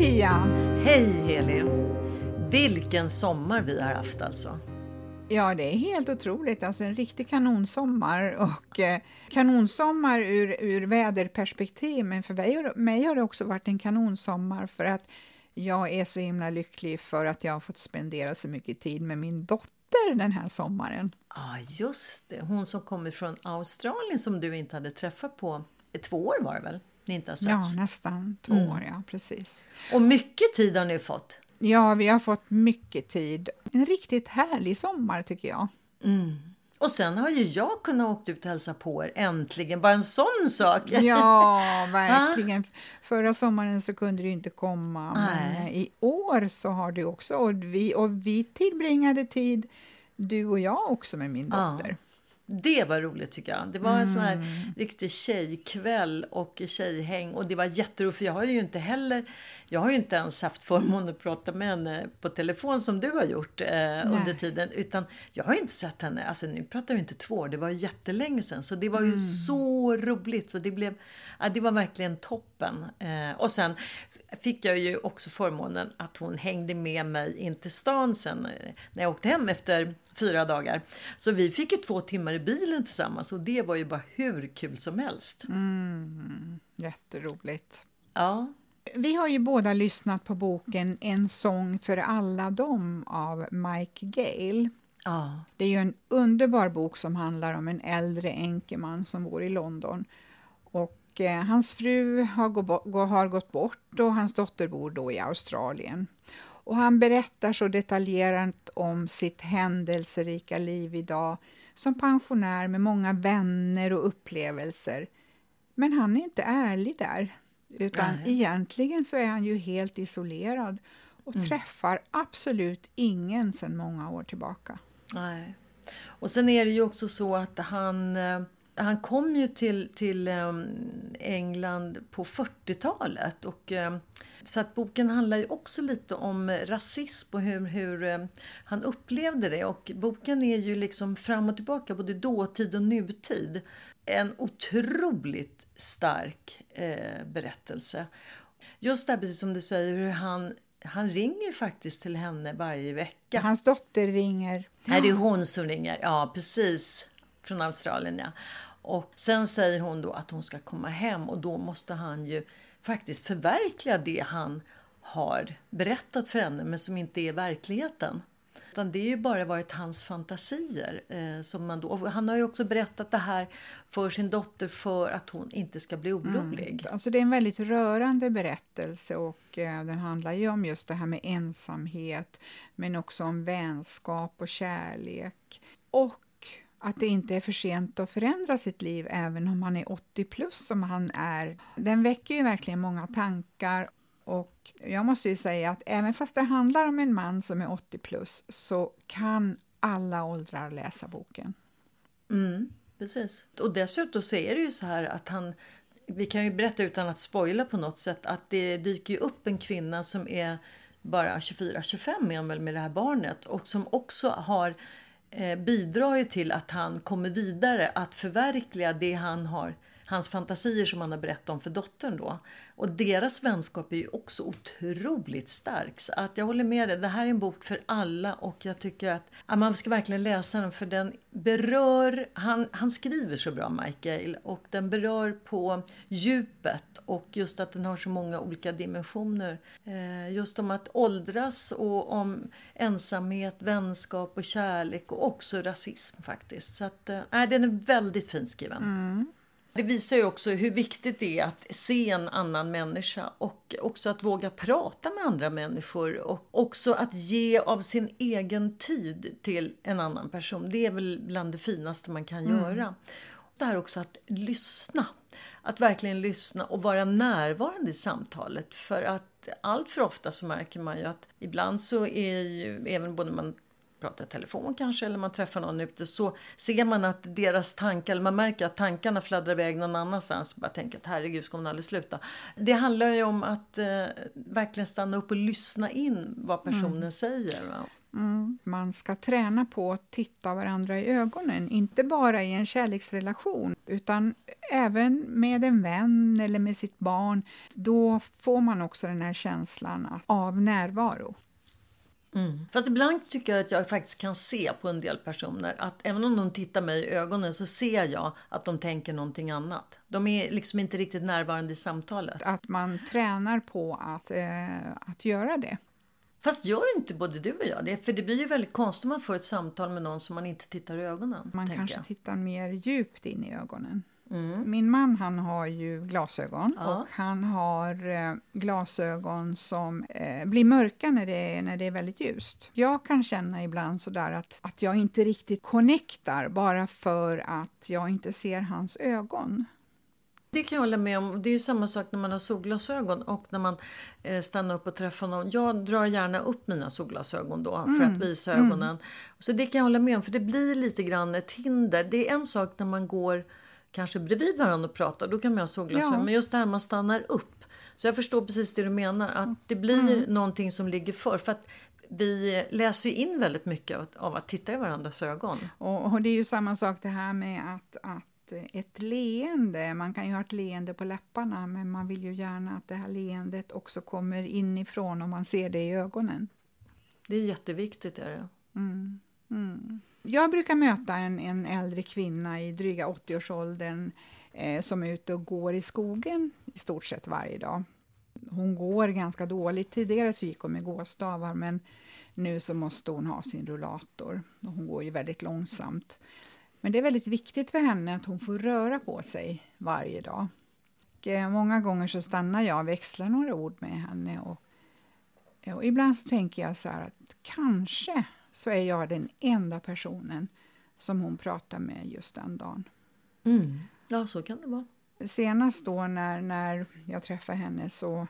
Pia! Hej Helin! Vilken sommar vi har haft alltså. Ja, det är helt otroligt. Alltså en riktig kanonsommar och eh, kanonsommar ur, ur väderperspektiv. Men för mig, mig har det också varit en kanonsommar för att jag är så himla lycklig för att jag har fått spendera så mycket tid med min dotter den här sommaren. Ja, ah, just det. Hon som kommer från Australien som du inte hade träffat på två år var det väl? Ni inte har Ja, nästan två mm. år, ja precis. Och mycket tid har ni fått. Ja, vi har fått mycket tid. En riktigt härlig sommar tycker jag. Mm. Och sen har ju jag kunnat åka ut och hälsa på er äntligen. Bara en sån sak. Ja, verkligen. Förra sommaren så kunde du inte komma. Nej. Men i år så har du också. Och vi, och vi tillbringade tid, du och jag också med min dotter. Ja. Det var roligt tycker jag. Det var en sån här mm. riktig tjejkväll och tjejhäng och det var jätteroligt för jag har ju inte heller, jag har ju inte ens haft förmånen att prata med henne på telefon som du har gjort eh, under tiden utan jag har inte sett henne, alltså nu pratar vi inte två år, det var jättelänge sedan så det var ju mm. så roligt så det blev, ja, det var verkligen toppen. Eh, och sen fick jag ju också förmånen att hon hängde med mig in till stan sen eh, när jag åkte hem efter fyra dagar. Så vi fick ju två timmar i bilen tillsammans och det var ju bara hur kul som helst. Mm, jätteroligt. Ja. Vi har ju båda lyssnat på boken En sång för alla dem av Mike Gale. Ja. Det är ju en underbar bok som handlar om en äldre enkeman som bor i London. Eh, hans fru har, har gått bort och hans dotter bor då i Australien. Och han berättar så detaljerat om sitt händelserika liv idag som pensionär med många vänner och upplevelser. Men han är inte ärlig där, utan Nej. egentligen så är han ju helt isolerad och mm. träffar absolut ingen sedan många år tillbaka. Nej. Och sen är det ju också så att han eh, han kom ju till, till ehm, England på 40-talet. Och, ehm, så att boken handlar ju också lite om rasism och hur, hur ehm, han upplevde det. Och boken är ju liksom fram och tillbaka, både dåtid och nutid. En otroligt stark eh, berättelse. Just det här, precis som du säger, hur han han ringer faktiskt till henne varje vecka. Hans dotter ringer. Nej, det är hon som ringer. Ja, precis. Från Australien, ja. Och sen säger hon då att hon ska komma hem och då måste han ju faktiskt förverkliga det han har berättat för henne men som inte är verkligheten. Utan det är ju bara varit hans fantasier. Eh, som man då, han har ju också berättat det här för sin dotter för att hon inte ska bli orolig. Mm. Alltså det är en väldigt rörande berättelse och eh, den handlar ju om just det här med ensamhet men också om vänskap och kärlek. Och att det inte är för sent att förändra sitt liv även om man är 80 plus som han är. Den väcker ju verkligen många tankar och jag måste ju säga att även fast det handlar om en man som är 80 plus så kan alla åldrar läsa boken. Mm, precis. Och dessutom så är det ju så här att han vi kan ju berätta utan att spoila på något sätt att det dyker upp en kvinna som är bara 24-25 med det här barnet och som också har Eh, bidrar ju till att han kommer vidare att förverkliga det han har hans fantasier som han har berättat om för dottern då. Och deras vänskap är ju också otroligt stark. Så att jag håller med dig, det här är en bok för alla och jag tycker att, att man ska verkligen läsa den för den berör, han, han skriver så bra Michael och den berör på djupet och just att den har så många olika dimensioner. Eh, just om att åldras och om ensamhet, vänskap och kärlek och också rasism faktiskt. Så att, eh, den är väldigt fint skriven. Mm. Det visar ju också hur viktigt det är att se en annan människa och också att våga prata med andra människor och också att ge av sin egen tid till en annan person. Det är väl bland det finaste man kan mm. göra. Det här också att lyssna. Att verkligen lyssna och vara närvarande i samtalet. För att allt för ofta så märker man ju att ibland så är ju även både man pratar telefon kanske eller man träffar någon ute så ser man att deras tankar, eller man märker att tankarna fladdrar iväg någon annanstans. Bara tänker att herregud ska hon aldrig sluta. Det handlar ju om att eh, verkligen stanna upp och lyssna in vad personen mm. säger. Mm. Man ska träna på att titta varandra i ögonen, inte bara i en kärleksrelation utan även med en vän eller med sitt barn. Då får man också den här känslan av närvaro. Mm. Fast ibland tycker jag att jag faktiskt kan se på en del personer att även om de tittar mig i ögonen så ser jag att de tänker någonting annat. De är liksom inte riktigt närvarande i samtalet. Att man tränar på att, eh, att göra det. Fast gör inte både du och jag det? För det blir ju väldigt konstigt om man får ett samtal med någon som man inte tittar i ögonen. Man kanske jag. tittar mer djupt in i ögonen. Mm. Min man han har ju glasögon ja. och han har eh, glasögon som eh, blir mörka när det, är, när det är väldigt ljust. Jag kan känna ibland sådär att, att jag inte riktigt connectar bara för att jag inte ser hans ögon. Det kan jag hålla med om. Det är ju samma sak när man har solglasögon och när man eh, stannar upp och träffar någon. Jag drar gärna upp mina solglasögon då mm. för att visa ögonen. Mm. Så det kan jag hålla med om för det blir lite grann ett hinder. Det är en sak när man går kanske bredvid varandra och pratar, då kan man ha solglasögon. Ja. Men just det här man stannar upp. Så jag förstår precis det du menar, att det blir mm. någonting som ligger för. för att vi läser ju in väldigt mycket av, att titta i varandras ögon. Och, och, det är ju samma sak det här med att, att ett leende, man kan ju ha ett leende på läpparna men man vill ju gärna att det här leendet också kommer inifrån och man ser det i ögonen. Det är jätteviktigt. Är det. Mm. Mm. Jag brukar möta en, en äldre kvinna i dryga 80-årsåldern eh, som är ute och går i skogen i stort sett varje dag. Hon går ganska dåligt. Tidigare så gick hon med gåstavar men nu så måste hon ha sin rullator. Och hon går ju väldigt långsamt. Men det är väldigt viktigt för henne att hon får röra på sig varje dag. Och, eh, många gånger så stannar jag och växlar några ord med henne. Och, och ibland så tänker jag så här att kanske så är jag den enda personen som hon pratar med just den dagen. Mm. Ja, så kan det vara. Senast då när, när jag träffade henne så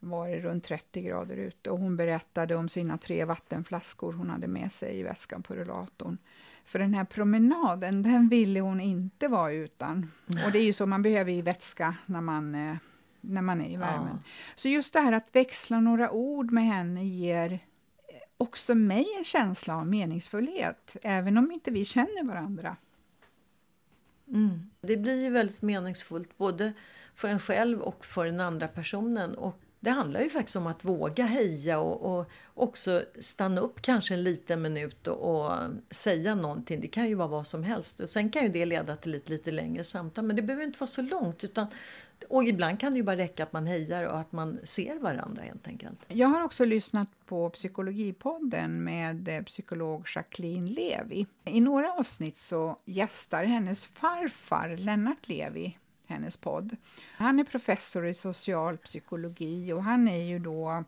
var det runt 30 grader ute och hon berättade om sina tre vattenflaskor hon hade med sig i väskan på rullatorn. För den här promenaden, den ville hon inte vara utan. Och det är ju så man behöver i vätska när man, eh, när man är i värmen. Ja. Så just det här att växla några ord med henne ger också mig en känsla av meningsfullhet, även om inte vi känner varandra. Mm. Det blir ju väldigt meningsfullt både för en själv och för den andra personen. Och det handlar ju faktiskt om att våga heja och, och också stanna upp kanske en liten minut och, och, säga någonting. Det kan ju vara vad som helst. Och sen kan ju det leda till ett lite längre samtal. Men det behöver inte vara så långt. Utan, och ibland kan det ju bara räcka att man hejar och att man ser varandra helt enkelt. Jag har också lyssnat på Psykologipodden med eh, psykolog Jacqueline Levi. I några avsnitt så gästar hennes farfar Lennart Levi hennes podd. Han är professor i social psykologi och han är ju då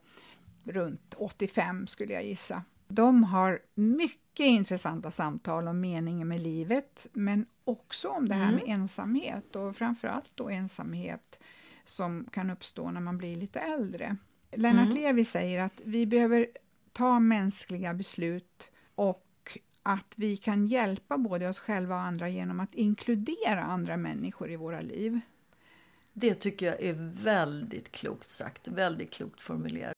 runt 85 skulle jag gissa. De har mycket intressanta samtal om meningen med livet men också om det här med mm. ensamhet och framförallt då ensamhet som kan uppstå när man blir lite äldre. Lennart mm. Levi säger att vi behöver ta mänskliga beslut och att vi kan hjälpa både oss själva och andra genom att inkludera andra människor i våra liv. Det tycker jag är väldigt klokt sagt, väldigt klokt formulerat.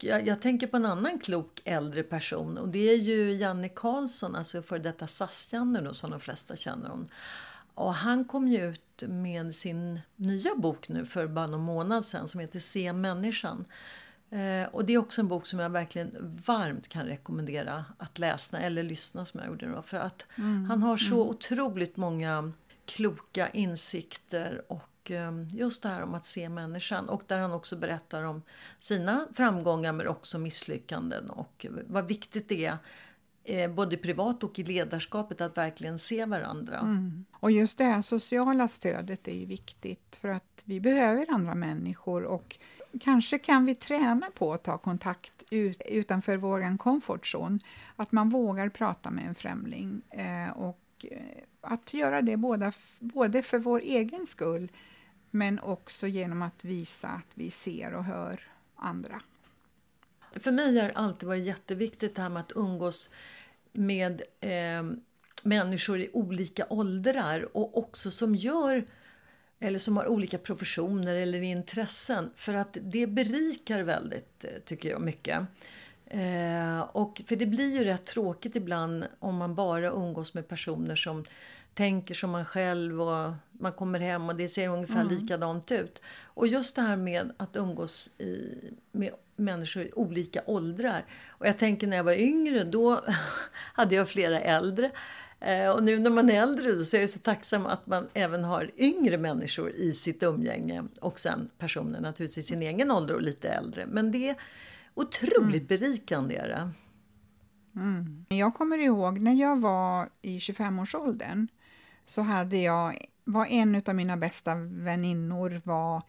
Jag, jag, tänker på en annan klok äldre person och det är ju Janne Karlsson, alltså för detta SAS-Janne som de flesta känner hon. Och han kom ju ut med sin nya bok nu för bara någon månad sedan som heter Se människan. Eh, och det är också en bok som jag verkligen varmt kan rekommendera att läsa eller lyssna som jag gjorde då. För att mm. han har så mm. otroligt många kloka insikter och Eh, just det här om att se människan. Och där han också berättar om sina framgångar men också misslyckanden och vad viktigt det är eh, både privat och i ledarskapet att verkligen se varandra. Mm. Och just det här sociala stödet är ju viktigt för att vi behöver andra människor och kanske kan vi träna på att ta kontakt ut, utanför vår comfort zone. Att man vågar prata med en främling eh, och eh, att göra det både för vår egen skull men också genom att visa att vi ser och hör andra. För mig har det alltid varit jätteviktigt det här med att umgås med eh, människor i olika åldrar och också som gör eller som har olika professioner eller intressen för att det berikar väldigt, eh, tycker jag, mycket. Eh, och för det blir ju rätt tråkigt ibland om man bara umgås med personer som tänker som man själv och man kommer hem och det ser ungefär mm. likadant ut. Och just det här med att umgås i, med människor i olika åldrar. Och jag tänker när jag var yngre då hade jag flera äldre. Eh, och nu när man är äldre så är jag så tacksam att man även har yngre människor i sitt umgänge. Och sen personer naturligtvis i sin egen ålder och lite äldre. Men det är otroligt mm. berikande. Är det. Mm. Jag kommer ihåg när jag var i 25-årsåldern så hade jag, var en av mina bästa väninnor var,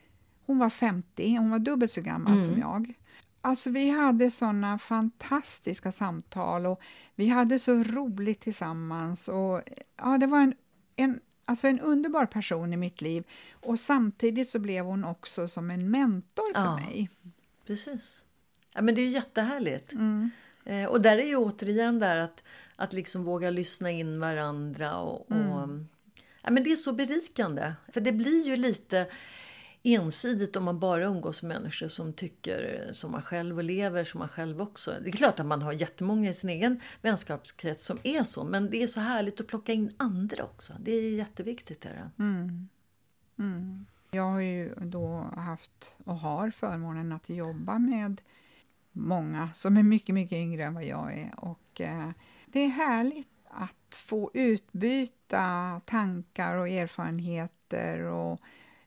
hon var 50, hon var dubbelt så gammal mm. som jag. Alltså vi hade såna fantastiska samtal och vi hade så roligt tillsammans. Och, ja, det var en, en, alltså en underbar person i mitt liv och samtidigt så blev hon också som en mentor för ja, mig. Precis. Ja, men det är ju jättehärligt. Mm. Eh, och där är ju återigen där att, att liksom våga lyssna in varandra. Och, och mm. ja, men det är så berikande. För det blir ju lite ensidigt om man bara umgås med människor som tycker som man själv och lever som man själv också. Det är klart att man har jättemånga i sin egen vänskapskrets som är så, men det är så härligt att plocka in andra också. Det är jätteviktigt. Är det. Mm. Mm. Jag har ju då haft och har förmånen att jobba med många som är mycket, mycket yngre än vad jag är. Och eh, det är härligt att få utbyta tankar och erfarenheter och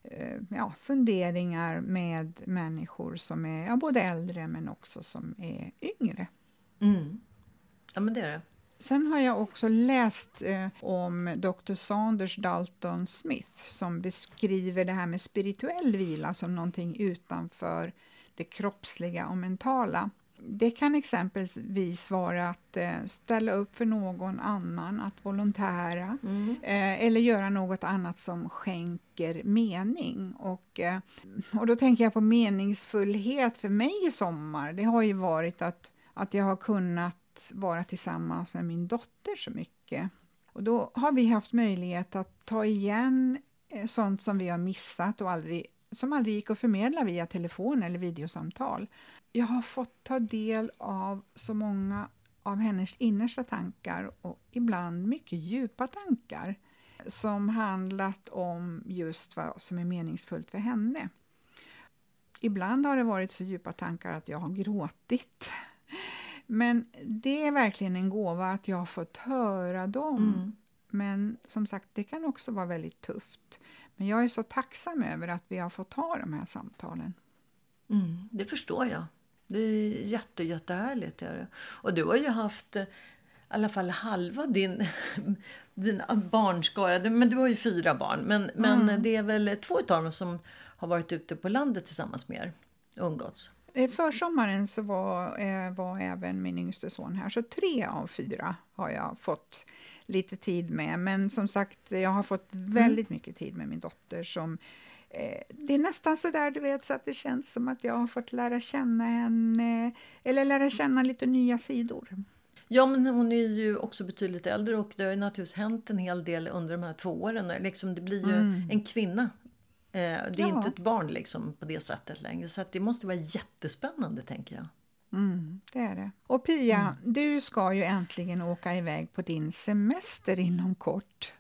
Eh, ja, funderingar med människor som är ja, både äldre men också som är yngre. Mm. Ja, men det är det. Sen har jag också läst eh, om Dr. Sanders Dalton Smith som beskriver det här med spirituell vila som någonting utanför det kroppsliga och mentala. Det kan exempelvis vara att eh, ställa upp för någon annan, att volontära mm. eh, eller göra något annat som skänker mening. Och, eh, och då tänker jag på meningsfullhet för mig i sommar. Det har ju varit att att jag har kunnat vara tillsammans med min dotter så mycket. Och då har vi haft möjlighet att ta igen sånt som vi har missat och aldrig, som aldrig gick att förmedla via telefon eller videosamtal. Jag har fått ta del av så många av hennes innersta tankar och ibland mycket djupa tankar som handlat om just vad som är meningsfullt för henne. Ibland har det varit så djupa tankar att jag har gråtit. Men det är verkligen en gåva att jag har fått höra dem. Mm. Men som sagt, det kan också vara väldigt tufft. Men jag är så tacksam över att vi har fått ha de här samtalen. Mm, det förstår jag. Det är jätte, jättehärligt. Är det. Och du har ju haft eh, i alla fall halva din, din barnskara. Men du har ju fyra barn. Men, mm. men det är väl två av dem som har varit ute på landet tillsammans med er? Umgåtts? Eh, försommaren så var, eh, var även min yngste son här, så tre av fyra har jag fått lite tid med. Men som sagt, jag har fått mm. väldigt mycket tid med min dotter som eh, det är nästan så där du vet så att det känns som att jag har fått lära känna henne eller lära känna lite nya sidor. Ja, men hon är ju också betydligt äldre och det har ju naturligtvis hänt en hel del under de här två åren. Liksom, det blir ju mm. en kvinna det är ja. inte ett barn liksom på det sättet längre. Så det måste vara jättespännande tänker jag. Mm, det är det. Och Pia, mm. du ska ju äntligen åka iväg på din semester inom kort.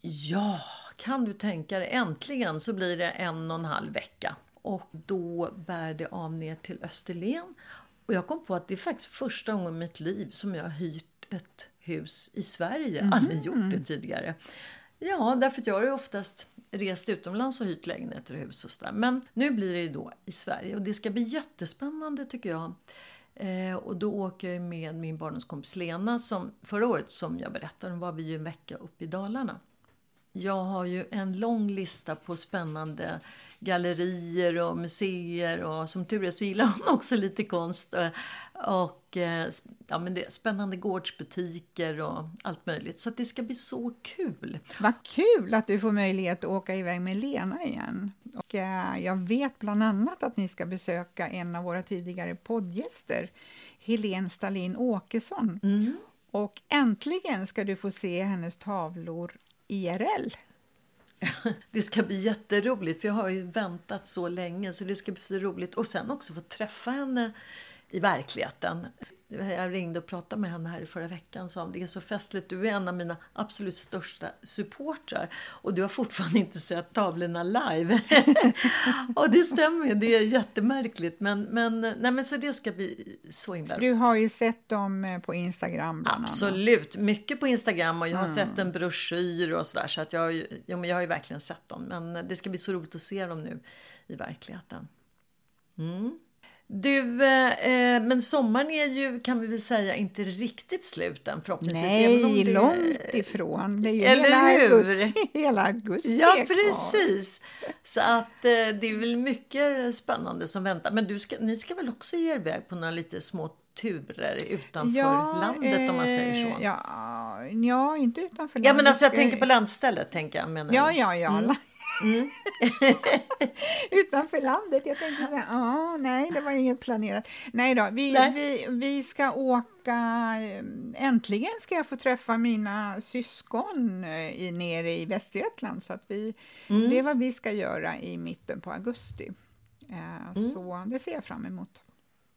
Ja, kan du tänka dig. Äntligen så blir det en och en halv vecka. Och då bär det av ner till Österlen. Och jag kom på att det är faktiskt första gången i mitt liv som jag har hyrt ett hus i Sverige. Mm. Aldrig gjort det tidigare. Ja, därför att jag har ju oftast rest utomlands och hyrt lägenheter och hus och sådär. Men nu blir det ju då i Sverige och det ska bli jättespännande tycker jag. Eh, och då åker jag med min barndomskompis Lena som förra året som jag berättade var vi ju en vecka uppe i Dalarna. Jag har ju en lång lista på spännande gallerier och museer och som tur är så gillar hon också lite konst. Och eh, ja, men det är spännande gårdsbutiker och allt möjligt. Så det ska bli så kul! Vad kul att du får möjlighet att åka iväg med Lena igen. Och eh, jag vet bland annat att ni ska besöka en av våra tidigare poddgäster, Helene Stalin Åkesson. Mm. Och äntligen ska du få se hennes tavlor IRL. det ska bli jätteroligt för jag har ju väntat så länge så det ska bli så roligt. Och sen också få träffa henne i verkligheten. Jag ringde och pratade med henne här i förra veckan och sa det är så festligt. Du är en av mina absolut största supportrar och du har fortfarande inte sett tavlorna live. och det stämmer, det är jättemärkligt. Men, men, nej, men så det ska bli så himla Du har ju sett dem eh, på Instagram bland Absolut, annat. mycket på Instagram och jag har mm. sett en broschyr och sådär. Så att jag, ja, men jag har ju verkligen sett dem. Men det ska bli så roligt att se dem nu i verkligheten. Mm. Du, eh, men sommaren är ju kan vi väl säga inte riktigt slut än förhoppningsvis. Nej, det... långt ifrån. Det är ju Eller hela, hur? Augusti, hela augusti Ja, precis. Så att eh, det är väl mycket spännande som väntar. Men du ska, ni ska väl också ge er iväg på några lite små turer utanför ja, landet eh, om man säger så? Eh, ja, ja, inte utanför landet. Ja, men alltså jag tänker på landstället tänker jag. Menar ja, ja, ja. Mm. Mm. Utanför landet. Jag tänkte så här, ah, nej, det var inget planerat. Nej då, vi, nej. vi, vi ska åka, eh, äntligen ska jag få träffa mina syskon eh, i, nere i Västergötland. Så att vi, mm. det är vad vi ska göra i mitten på augusti. Eh, mm. Så det ser jag fram emot.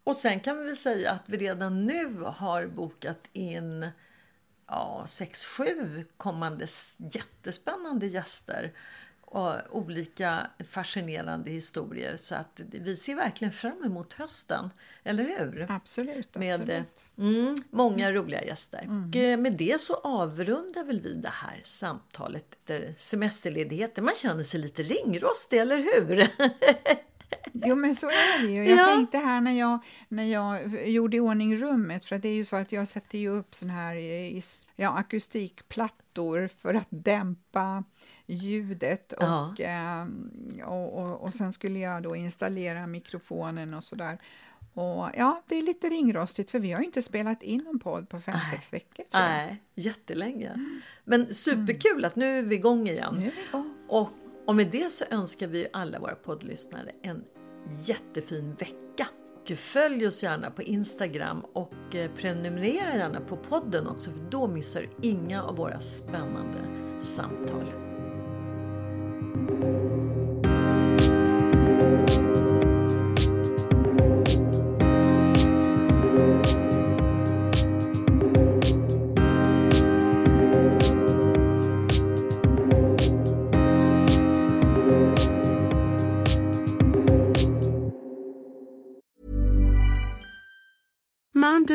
Och sen kan vi väl säga att vi redan nu har bokat in ja, sex, sju kommande jättespännande gäster och olika fascinerande historier. Så att vi ser verkligen fram emot hösten, eller hur? Absolut. Med absolut. Mm, många roliga gäster. Mm. Och eh, med det så avrundar väl vi det här samtalet efter semesterledigheten. Man känner sig lite ringrostig, eller hur? Jo men så är det ju. Jag ja. tänkte här när jag, när jag gjorde i ordning rummet, för det är ju så att jag sätter ju upp sån här ja, akustikplattor för att dämpa ljudet och, ja. eh, och, och, och, sen skulle jag då installera mikrofonen och sådär. Och ja, det är lite ringrostigt för vi har ju inte spelat in en podd på fem, sex veckor. Nej, jättelänge. Mm. Men superkul mm. att nu är vi igång igen. Nu är vi igång. Och, och med det så önskar vi alla våra poddlyssnare en jättefin vecka. Och följ oss gärna på Instagram och eh, prenumerera gärna på podden också för då missar du inga av våra spännande samtal.